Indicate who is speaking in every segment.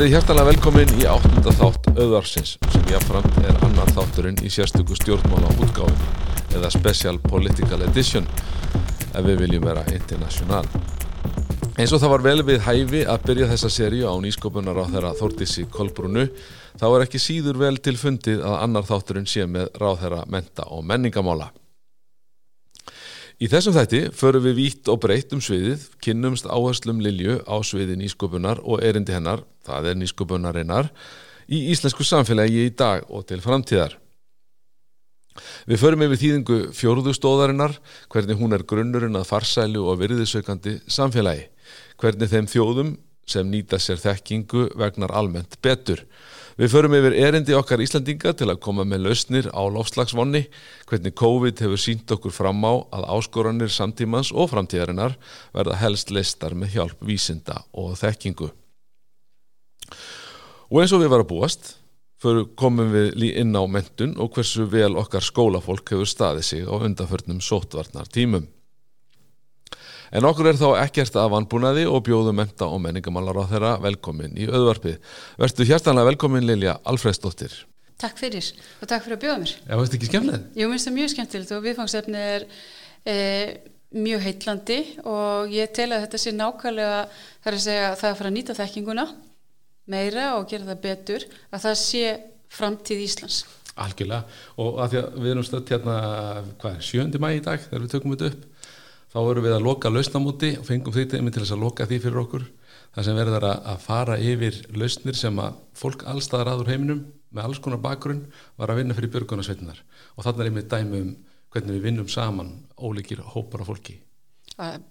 Speaker 1: Verðið hjertalega velkomin í áttunda þátt auðarsins sem jáfnframt er annar þátturinn í sérstöku stjórnmála útgáfin eða Special Political Edition ef við viljum vera international. Eins og það var vel við hæfi að byrja þessa sériu á nýskopunar á þeirra Þórtissi Kolbrúnu þá er ekki síður vel til fundið að annar þátturinn sé með ráð þeirra menta og menningamála. Í þessum þætti förum við vítt og breytt um sviðið, kynnumst áherslum Lilju á sviði nýsköpunar og erindi hennar, það er nýsköpunarinnar, í íslensku samfélagi í dag og til framtíðar. Við förum yfir þýðingu fjórðustóðarinnar, hvernig hún er grunnurinn að farsælu og virðisökandi samfélagi, hvernig þeim þjóðum sem nýta sér þekkingu vegnar almennt betur. Við förum yfir erindi okkar Íslandinga til að koma með lausnir á lofslagsvonni, hvernig COVID hefur sínt okkur fram á að áskoranir samtímans og framtíðarinnar verða helst listar með hjálp vísinda og þekkingu. Og eins og við varum að búast, komum við inn á mentun og hversu vel okkar skólafólk hefur staðið sig á undanförnum sótvarnar tímum. En okkur er þá ekkert að vanbúnaði og bjóðum menta og menningamálar á þeirra velkomin í auðvarpið. Verstu hjertanlega velkomin Lilja Alfredsdóttir.
Speaker 2: Takk fyrir og takk fyrir að bjóða mér.
Speaker 1: Já, veist ekki skemmtilegt?
Speaker 2: Jú, minnst það mjög skemmtilegt og viðfangsefni er e, mjög heitlandi og ég tel að þetta sé nákvæmlega þar að segja að það er að fara að nýta þekkinguna meira og gera það betur að það sé framtíð Íslands.
Speaker 1: Algjörlega og að því að við erum stöðt hérna, hvað er, sjöndi mæ í dag þegar við tökum þetta upp þá vorum við að loka lausnamúti og fengum því til að loka því fyrir okkur. Þar sem verður að fara yfir lausnir sem að fólk allstaðar aður heiminum með alls konar bakgrunn var að vinna fyrir björgunarsveitinar og þannig er einmitt dæmi um hvernig við vinnum saman óleikir hópar af fólki.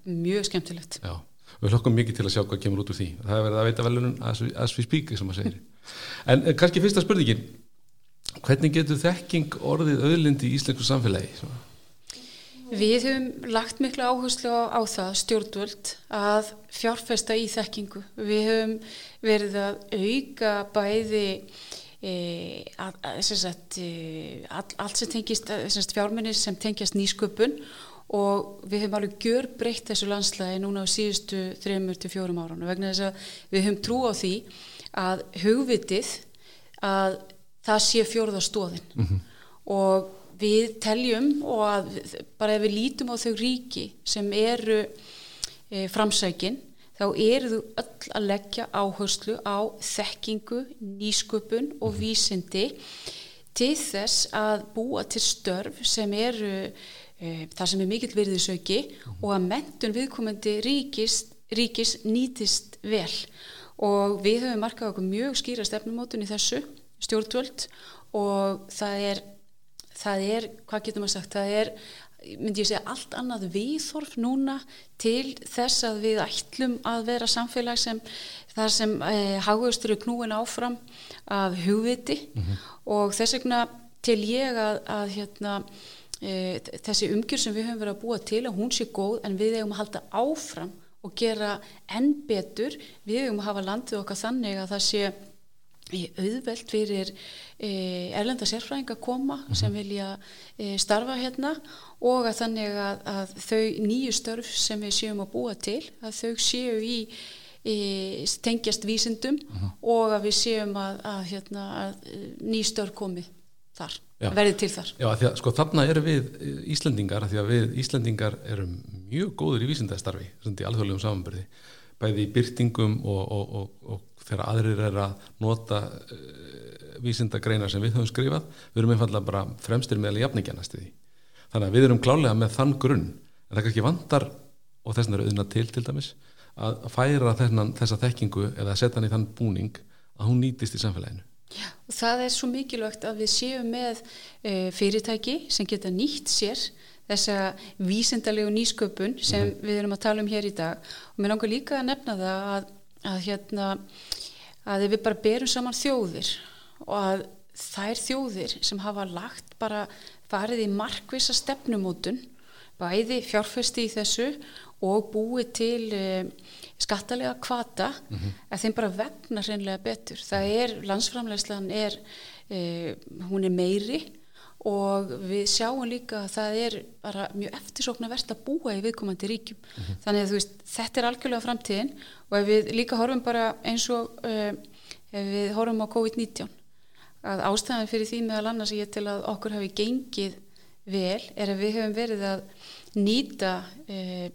Speaker 2: Mjög skemmtilegt.
Speaker 1: Já, við hlokkum mikið til að sjá hvað kemur út úr því. Það er verið að veita velunum as we speak sem að segja en kannski fyrsta spurningin. Hvernig getur þekking orðið öðlindi í íslensku samfélagi?
Speaker 2: Við höfum lagt miklu áherslu á, á það stjórnvöld að fjárfesta í þekkingu. Við höfum verið að auka bæði e, að, að, sagt, e, all, allt sem tengist sagt, fjárminni sem tengjast nýsköpun og við höfum alveg gjör breytt þessu landslæði núna á síðustu 3-4 ára vegna þess að við höfum trú á því að hugvitið að það sé fjórðastóðin mm -hmm. og við teljum og að bara ef við lítum á þau ríki sem eru e, framsækin þá eru þú öll að leggja áherslu á þekkingu, nýsköpun og mhm. vísindi til þess að búa til störf sem eru e, það sem er mikill virðisauki mhm. og að mentun viðkomandi ríkis, ríkis nýtist vel og við höfum markað okkur mjög skýra stefnumótun í þessu stjórnvöld og það er það er, hvað getur maður sagt, það er myndi ég segja allt annað viðþorf núna til þess að við ætlum að vera samfélag sem þar sem eh, hagustur er knúin áfram af hugviti mm -hmm. og þess vegna til ég að, að hérna, eh, þessi umgjör sem við höfum verið að búa til að hún sé góð en við hefum að halda áfram og gera enn betur við hefum að hafa landið okkar þannig að það sé auðvelt fyrir e, erlenda sérfræðing að koma mm -hmm. sem vilja e, starfa hérna og að þannig að, að þau nýju störf sem við séum að búa til að þau séu í e, tengjast vísindum mm -hmm. og að við séum að, að, hérna, að ný störf komi þar, verði til þar
Speaker 1: Já, að sko, þarna eru við Íslandingar því að við Íslandingar erum mjög góður í vísindastarfi, í alþjóðlegum samanbyrði bæði í byrtingum og, og, og, og þegar aðrir er að nota uh, vísindagreinar sem við höfum skrifað við erum einfallega bara fremstir meðal jafningjannast í því. Þannig að við erum klálega með þann grunn en það kannski vandar og þess vegna er auðvitað til til dæmis að færa þennan, þessa þekkingu eða setja hann í þann búning að hún nýtist í samfélaginu.
Speaker 2: Já, og það er svo mikilvægt að við séum með e, fyrirtæki sem geta nýtt sér þessa vísindalegu nýsköpun sem mm -hmm. við erum að tala um hér í dag og mér langar líka að nefna það að, að hérna að við bara berum saman þjóðir og að þær þjóðir sem hafa lagt bara farið í markvisa stefnumótun bæði fjárfesti í þessu og búið til um, skattalega kvata mm -hmm. að þeim bara vegna hreinlega betur það er, landsframlegslan er uh, hún er meiri og við sjáum líka að það er bara mjög eftirsóknarvert að búa í viðkomandi ríkjum. Mm -hmm. þannig að þú veist, þetta er algjörlega framtíðin. Og ef við líka horfum bara eins og uh, ef við horfum á COVID-19 að ástæðan fyrir því meðal annars ég til að okkur hafi gengið vel er að við hefum verið að nýta e,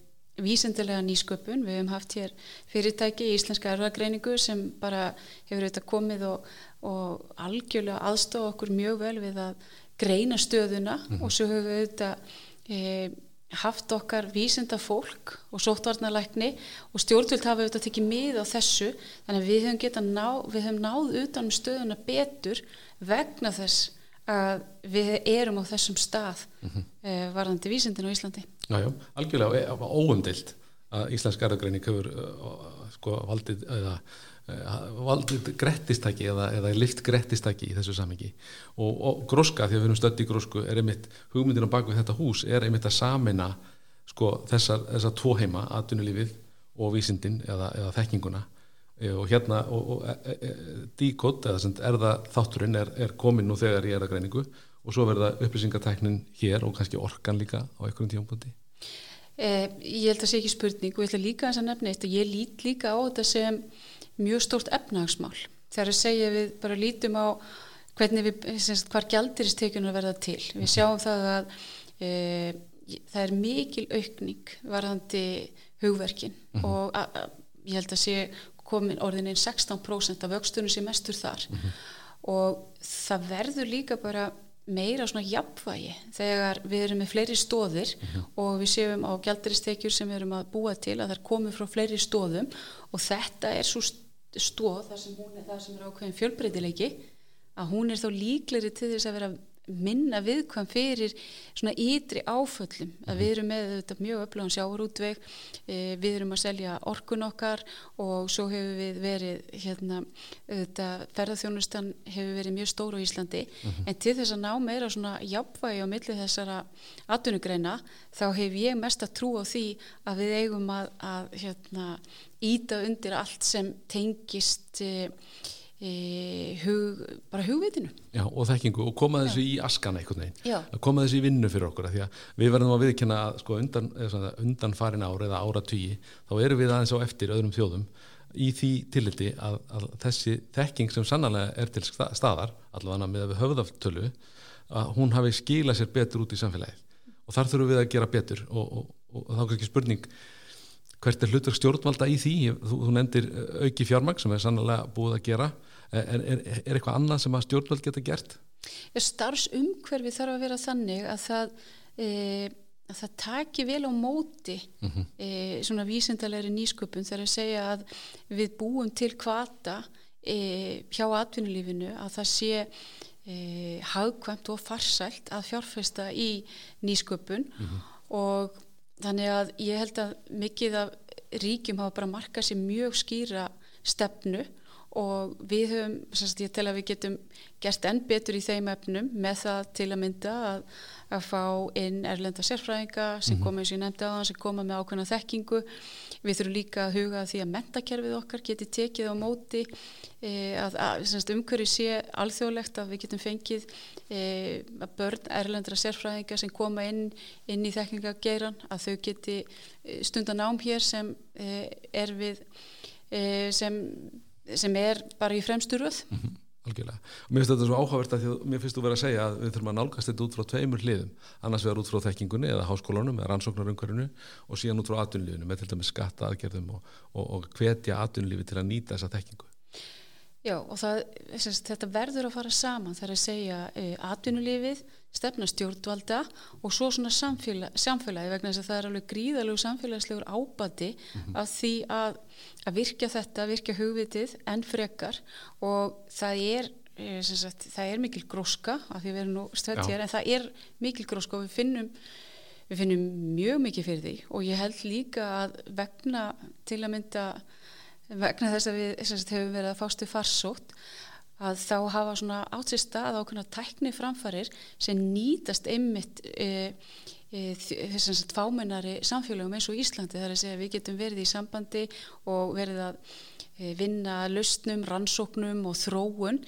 Speaker 2: vísendilega nýsköpun, við hefum haft hér fyrirtæki í Íslenska erðagreiningu sem bara hefur auðvitað komið og, og algjörlega aðstofa okkur mjög vel við að greina stöðuna mm -hmm. og svo hefur við auðvitað e, haft okkar vísenda fólk og sóttvarnalækni og stjórnvöld hafa auðvitað tekið mið á þessu þannig að við hefum, ná, við hefum náð utanum stöðuna betur vegna þess að við erum á þessum stað mm -hmm. uh, varðandi vísendin á Íslandi
Speaker 1: Jájá, algjörlega óumdilt að Íslensk erðagreining hefur uh, sko valdið eða uh, valdið grettistæki eða, eða lift grettistæki í þessu samengi og, og gróska, því að við erum stödd í grósku er einmitt, hugmyndin á bakvið þetta hús er einmitt að samina sko þessar, þessar tvo heima, atvinnulífið og vísindin eða, eða þekkinguna. Eh, og hérna og, e, e, díkot eða sem erða þátturinn er, er komin nú þegar í erðagreiningu og svo verða upplýsingartæknin hér og kannski orkan líka á einhverjum tífambundi
Speaker 2: eh, Ég held að það sé ekki spurning og ég líka að þess að nefna eitt og ég lít líka á þetta sem mjög stórt efnahagsmál þegar að segja við bara lítum á hvernig við, semst, hvar gældiristekjunum verða til við sjáum það að e, það er mikil aukning varðandi hugverkin mm -hmm. og a, a, ég held að sé komin orðin einn 16% af vöxtunum sem mestur þar mm -hmm. og það verður líka bara meira svona jafnvægi þegar við erum með fleiri stóðir mm -hmm. og við séum á gælduristekjur sem við erum að búa til að það er komið frá fleiri stóðum og þetta er svo stóð þar sem, er, þar sem er ákveðin fjölbreytileiki að hún er þá líkleri til þess að vera minna viðkvæm fyrir svona ytri áföllum að við erum með þetta mjög öflugan sjáurútveg e, við erum að selja orkun okkar og svo hefur við verið hérna, þetta ferðarþjónustan hefur verið mjög stóru í Íslandi uh mhm. -huh. en til þess að ná meira svona jafnvægi á milli þessara atvinnugreina þá hef ég mest að trú á því að við eigum að, að hérna, íta undir allt sem tengist e, E, hug, bara hugvitinu.
Speaker 1: Já, og þekkingu og koma þessu í askana einhvern veginn, koma þessu í vinnu fyrir okkur því að við verðum að viðkynna sko, undan, undan farin ár eða ára tugi þá erum við aðeins á eftir öðrum þjóðum í því tilliti að, að þessi þekking sem sannlega er til staðar allavega með að við höfðaftölu að hún hafi skilað sér betur út í samfélagið. Og þar þurfum við að gera betur. Og, og, og, og þá er ekki spurning hvert er hlutverk stjórnvalda í því? Þú, þú nefndir auki fjármang sem er sannlega búið að gera er, er, er eitthvað annað sem að stjórnvald geta gert?
Speaker 2: Starfsumhverfi þarf að vera þannig að það e, að það taki vel á móti mm -hmm. e, svona vísindalegri nýsköpun þegar að segja að við búum til kvata e, hjá atvinnulífinu að það sé e, hagkvæmt og farsælt að fjárfesta í nýsköpun mm -hmm. og þannig að ég held að mikið af ríkjum hafa bara markað sér mjög skýra stefnu og við höfum, semst ég tel að við getum gert enn betur í þeim efnum með það til að mynda að, að fá inn erlenda sérfræðinga sem mm -hmm. koma eins og ég nefndi á það, sem koma með ákveðna þekkingu. Við þurfum líka að huga því að mentakerfið okkar geti tekið á móti e, að, að semst umhverju sé alþjóðlegt að við getum fengið e, að börn erlendra sérfræðinga sem koma inn, inn í þekkingageran að þau geti e, stundan ám hér sem e, er við e, sem sem er bara í fremstu röð. Mm -hmm.
Speaker 1: Algjörlega, og mér finnst þetta svo áhugavert að því mér finnst þú verið að segja að við þurfum að nálgast þetta út frá tveimur hliðum, annars vegar út frá þekkingunni eða háskólanum eða rannsóknarungarinu og síðan út frá atvinnulífinu með til dæmis skatta aðgerðum og, og, og hvetja atvinnulífi til að nýta þessa þekkingu.
Speaker 2: Já og það, þetta verður að fara saman þar að segja e, atvinnulífið, stefna stjórnvalda og svo svona samfélagi, samfélagi vegna þess að það er alveg gríðalegu samfélagslegur ábati mm -hmm. af því að, að virkja þetta, virkja hugvitið en frekar og það er, e, sagt, það er mikil gróska af því við erum nú stöðt hér en það er mikil gróska og við finnum við finnum mjög mikið fyrir því og ég held líka að vegna til að mynda vegna þess að við sagt, hefum verið að fástu farsótt að þá hafa svona átt sér stað ákveðna tækni framfarir sem nýtast einmitt e, e, þess að fámennari samfélagum eins og Íslandi. Þar að segja við getum verið í sambandi og verið að e, vinna lausnum, rannsóknum og þróun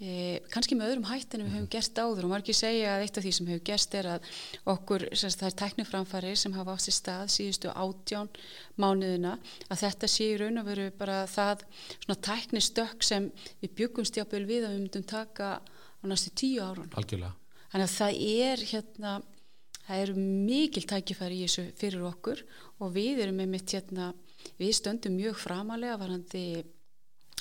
Speaker 2: e, kannski með öðrum hætt en við höfum gert áður og margir segja að eitt af því sem hefur gerst er að okkur, það er tækniframfari sem hafa átt sér stað síðustu átján mánuðina að þetta sé í raun og veru bara það svona tæknistökk sem við byggumst jápil við að við myndum taka á næstu tíu árun.
Speaker 1: Algjörlega.
Speaker 2: Þannig að það er hérna, það eru mikil tækifæri í þessu fyrir okkur og við erum með mitt hérna, við stöndum mjög framalega varandi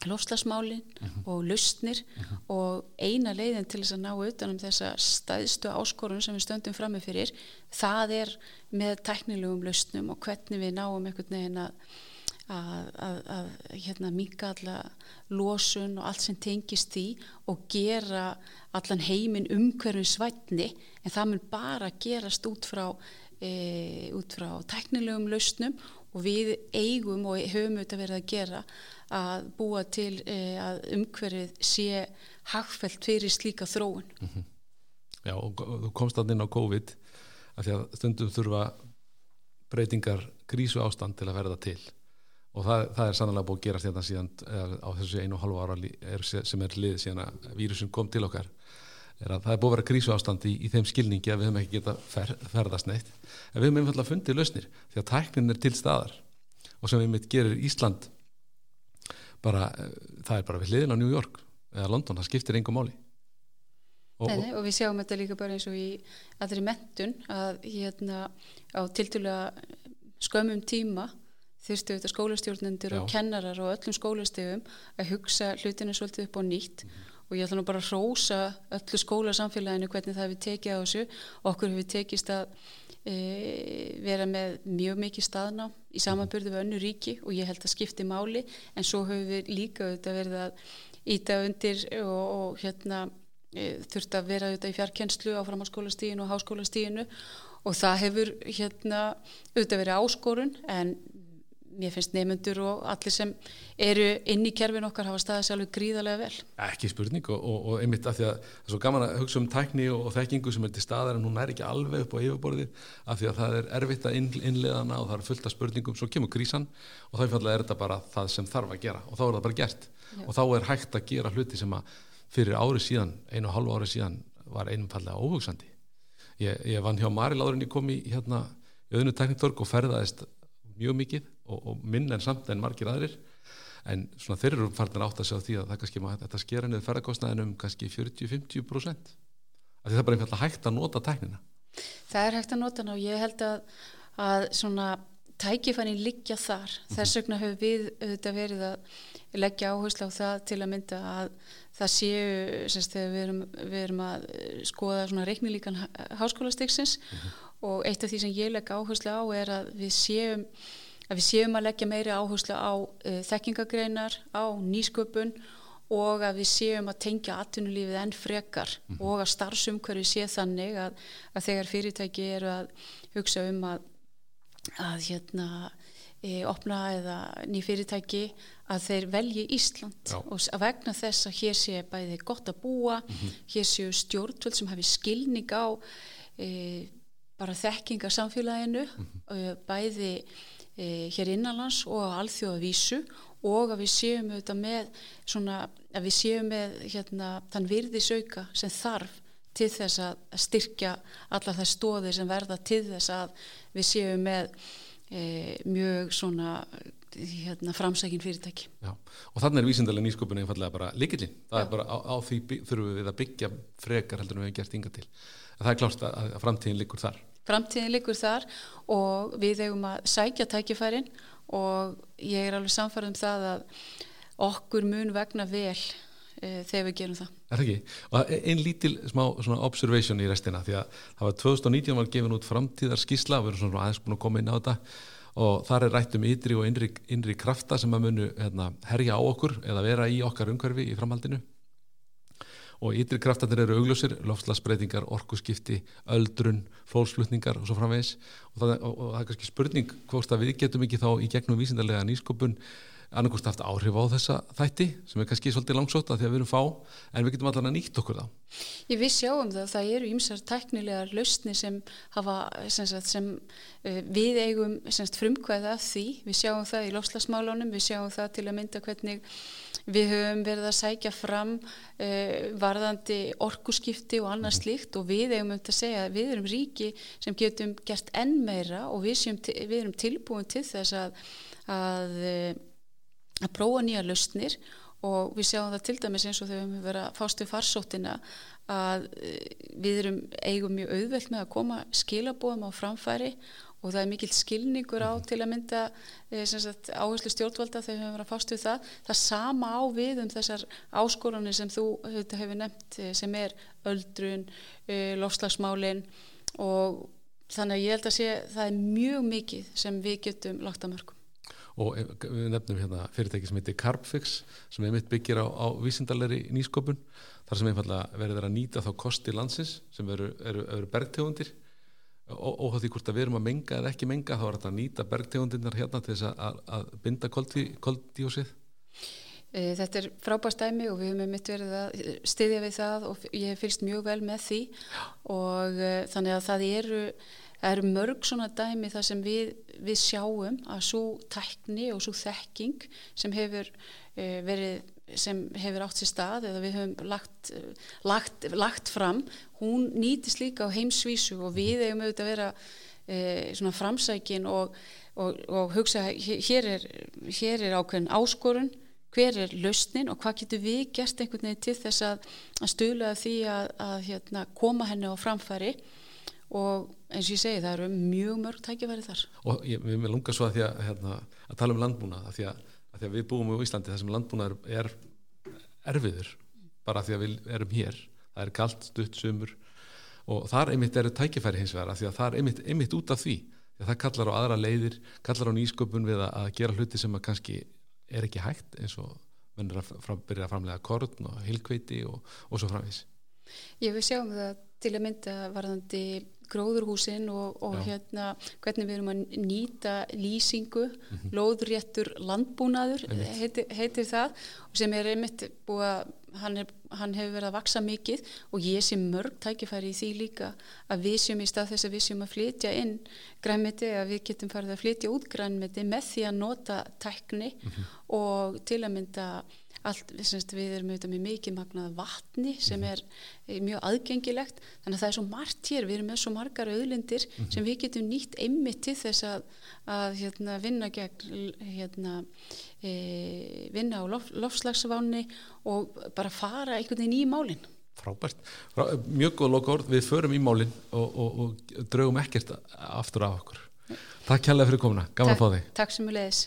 Speaker 2: lofslagsmálin uh mhm. -huh. og lustnir uh mhm. -huh. og eina leiðin til þess að ná utanum þessa staðstu áskorun sem við stöndum frammi fyrir það er með teknilegum lustnum og hvernig við náum einhvern veginn að að, að, að hérna, minga alla losun og allt sem tengist því og gera allan heiminn umhverfum svætni en það mun bara gerast út frá e, út frá teknilegum lustnum og við eigum og höfum auðvitað verið að gera að búa til e, að umhverfið sé hagfælt fyrir slíka þróun. Mm -hmm.
Speaker 1: Já og þú komst að inn á COVID að því að stundum þurfa breytingar grísu ástand til að verða til. Og það, það er sannlega búið að gerast hérna síðan á þessu einu og halvu ára er, sem er lið síðan að vírusin kom til okkar er að það er búið að vera grísu ástand í, í þeim skilningi að við höfum ekki geta fer, ferðast neitt. En við höfum einfallega fundið lausnir því að tæknin er til staðar. Og sem við mitt gerir Ísland bara, eh, það er bara við hliðin á New York eða London, það skiptir engum máli.
Speaker 2: Og, Nei, og við sjáum þetta líka bara eins og í aðri mentun að hérna á tildulega skömmum tíma þurftu auðvitað skólastjórnendur og kennarar og öllum skólastegum að hugsa hlutinu svolítið upp á nýtt. Mm -hmm. Og ég ætla nú bara að rósa öllu skólasamfélaginu hvernig það hefur tekið á þessu. Okkur hefur tekist að e, vera með mjög mikið staðná í samanbyrðu við önnu ríki og ég held að skipti máli. En svo höfum við líka auðvitað verið að íta undir og, og hérna e, þurft að vera auðvitað í fjarkenslu á framháskólastíginu og háskólastíginu og það hefur hérna auðvitað verið áskorun en mér finnst nefnendur og allir sem eru inn í kerfin okkar hafa staðið sjálfur gríðarlega vel.
Speaker 1: Ekki spurning og, og, og einmitt af því að það er svo gaman að hugsa um tækni og, og þekkingu sem er til staðar en hún er ekki alveg upp á yfirborðið af því að það er erfitt að innleðana og það er fullt af spurningum, svo kemur krísan og þá er þetta bara það sem þarf að gera og þá er það bara gert Já. og þá er hægt að gera hluti sem að fyrir ári síðan, einu og halvu ári síðan var einumfallega óhugsandi. Ég, ég vann hjá Maril áður en ég kom í hérna, öðnu tekniktorg og ferðaðist mjög mikið og, og minn en samt en margir aðrir en svona þeir eru farnir átt að sjá því að það kannski maður þetta skera niður ferðarkostnaðinum kannski 40-50% af því það er bara einfalda hægt að nota tæknina
Speaker 2: Það er hægt að nota og ég held að, að svona tækifænin liggja þar -hmm. þess vegna höfum við auðvitað verið að leggja áherslu á það til að mynda að það séu semst við erum, við erum að skoða svona reiknilíkan háskólastyksins mm -hmm. Og eitt af því sem ég legg áherslu á er að við séum að við séum að leggja meiri áherslu á uh, þekkingagreinar, á nýsköpun og að við séum að tengja atvinnulífið enn frekar mm -hmm. og að starfsumhverju sé þannig að, að þegar fyrirtæki eru að hugsa um að, að hérna, e, opna eða ný fyrirtæki að þeir velji Ísland Já. og að vegna þess að hér sé bæði gott að búa, mm -hmm. hér séu stjórnvöld sem hafi skilning á e, bara þekkingarsamfélaginu mm -hmm. bæði e, hér innanlands og á alþjóðavísu og að við séum auðvitað með svona, að við séum með hérna, þann virðisauka sem þarf til þess að styrkja alla þess stóðir sem verða til þess að við séum með e, mjög svona hérna, framsækin fyrirtæki
Speaker 1: Já. og þannig er vísindalega nýsköpun einfallega bara líkillin, það Já. er bara á, á því þurfum við að byggja frekar heldur en við hefum gert yngar til það er klárt að, að framtíðin likur þar
Speaker 2: framtíðin likur þar og við hefum að sækja tækifærin og ég er alveg samfarið um það að okkur mun vegna vel e, þegar við gerum það.
Speaker 1: Er það ekki? Og einn lítil smá observation í restina því að það var 2019 var gefin út framtíðar skísla, við erum svona aðeins búin að koma inn á þetta og þar er rætt um ytri og innri, innri krafta sem að munu hérna, herja á okkur eða vera í okkar umhverfi í framhaldinu og ytri kraftanir eru augljósir, loftslagsbreytingar, orkuskipti, öldrun, fólksflutningar og svo framvegs og það, og, og það er kannski spurning hvort að við getum ekki þá í gegnum vísindarlega nýskopun annarkost haft áhrif á þessa þætti sem er kannski svolítið langsótt að því að við erum fá en við getum allan að nýtt okkur þá
Speaker 2: Ég viss sjáum það, það eru ýmsar teknilegar lausni sem hafa sem, sagt, sem uh, við eigum frumkvæða af því, við sjáum það í lofslagsmálunum, við sjáum það til að mynda hvernig Við höfum verið að sækja fram uh, varðandi orkuskipti og annað slíkt og við eigum um þetta að segja að við erum ríki sem getum gert enn meira og við, séum, við erum tilbúin til þess að, að, að prófa nýja lausnir og við sjáum það til dæmis eins og þegar við höfum verið að fástu farsóttina að við erum eigum mjög auðvelt með að koma skilabóðum á framfæri og það er mikill skilningur á til að mynda sagt, áherslu stjórnvalda þegar við höfum verið að fást við það. Það sama á við um þessar áskoranir sem þú hefur nefnt sem er öldrun, lofslagsmálin og þannig að ég held að sé það er mjög mikið sem við getum lagt að mörgum
Speaker 1: og við nefnum hérna fyrirtæki sem heitir Carbfix sem er mitt byggir á, á vísindalegri nýsköpun þar sem einfallega verður að nýta þá kosti landsins sem eru, eru, eru bergtegundir óháð því hvort að við erum að menga eða ekki menga þá er þetta að nýta bergtegundirnar hérna til þess að, að binda koldíósið
Speaker 2: Þetta er frábært dæmi og við höfum mitt verið að styðja við það og ég hef fylst mjög vel með því. Og uh, þannig að það eru, eru mörg svona dæmi þar sem við, við sjáum að svo tækni og svo þekking sem hefur uh, verið sem hefur átt sér stað eða við höfum lagt, lagt, lagt fram, hún nýtist líka á heimsvísu og við hefum auðvitað að vera e, svona framsækin og, og, og hugsa hér er, hér er ákveðin áskorun hver er lausnin og hvað getur við gert einhvern veginn til þess að, að stula því að, að hérna, koma henni á framfæri og eins og ég segi það eru mjög mörg tækifæri þar.
Speaker 1: Og ég, með lunga svo að, að, hérna, að tala um landbúna að því að að því að við búum í Íslandi þar sem landbúnaður er erfiður bara því að við erum hér. Það er kallt, stutt, sumur og þar einmitt eru tækifæri hins vegar því að það er einmitt, einmitt út af því. Því að það kallar á aðra leiðir, kallar á nýsköpun við að gera hluti sem að kannski er ekki hægt eins og mennur að fram, byrja að framlega korn og hilkveiti og, og svo framvís
Speaker 2: Ég vil sjá um það til að mynda varðandi gróðurhúsin og, og hérna hvernig við erum að nýta lýsingu, mm -hmm. lóðréttur landbúnaður heitir, heitir það sem er einmitt búið að hann, hann hefur verið að vaksa mikið og ég sé mörg tækifæri í því líka að við séum í stað þess að við séum að flytja inn grænmeti að við getum farið að flytja út grænmeti með því að nota tækni mm -hmm. og til að mynda allt, semst, við erum auðvitað með mikið magnað vatni sem mhm. er eh, mjög aðgengilegt. Þannig að það er svo margt hér, við erum með svo margar auðlindir mm -hmm. sem við getum nýtt einmitt til þess að, að hérna, vinna gegn hérna, e, vinna á lof, lofslagsváni og bara fara einhvern veginn í málinn
Speaker 1: Frábært, Frá, mjög góð lokaord við förum í málinn og, og, og draugum ekkert aftur af okkur. Takk kærlega fyrir komuna, gaman
Speaker 2: Takk,
Speaker 1: að fá þig.
Speaker 2: Takk sem við leiðis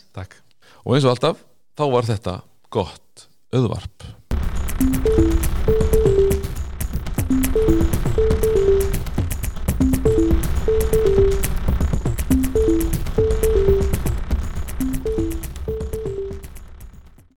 Speaker 1: Og eins og alltaf, þá var þetta gott auðvarp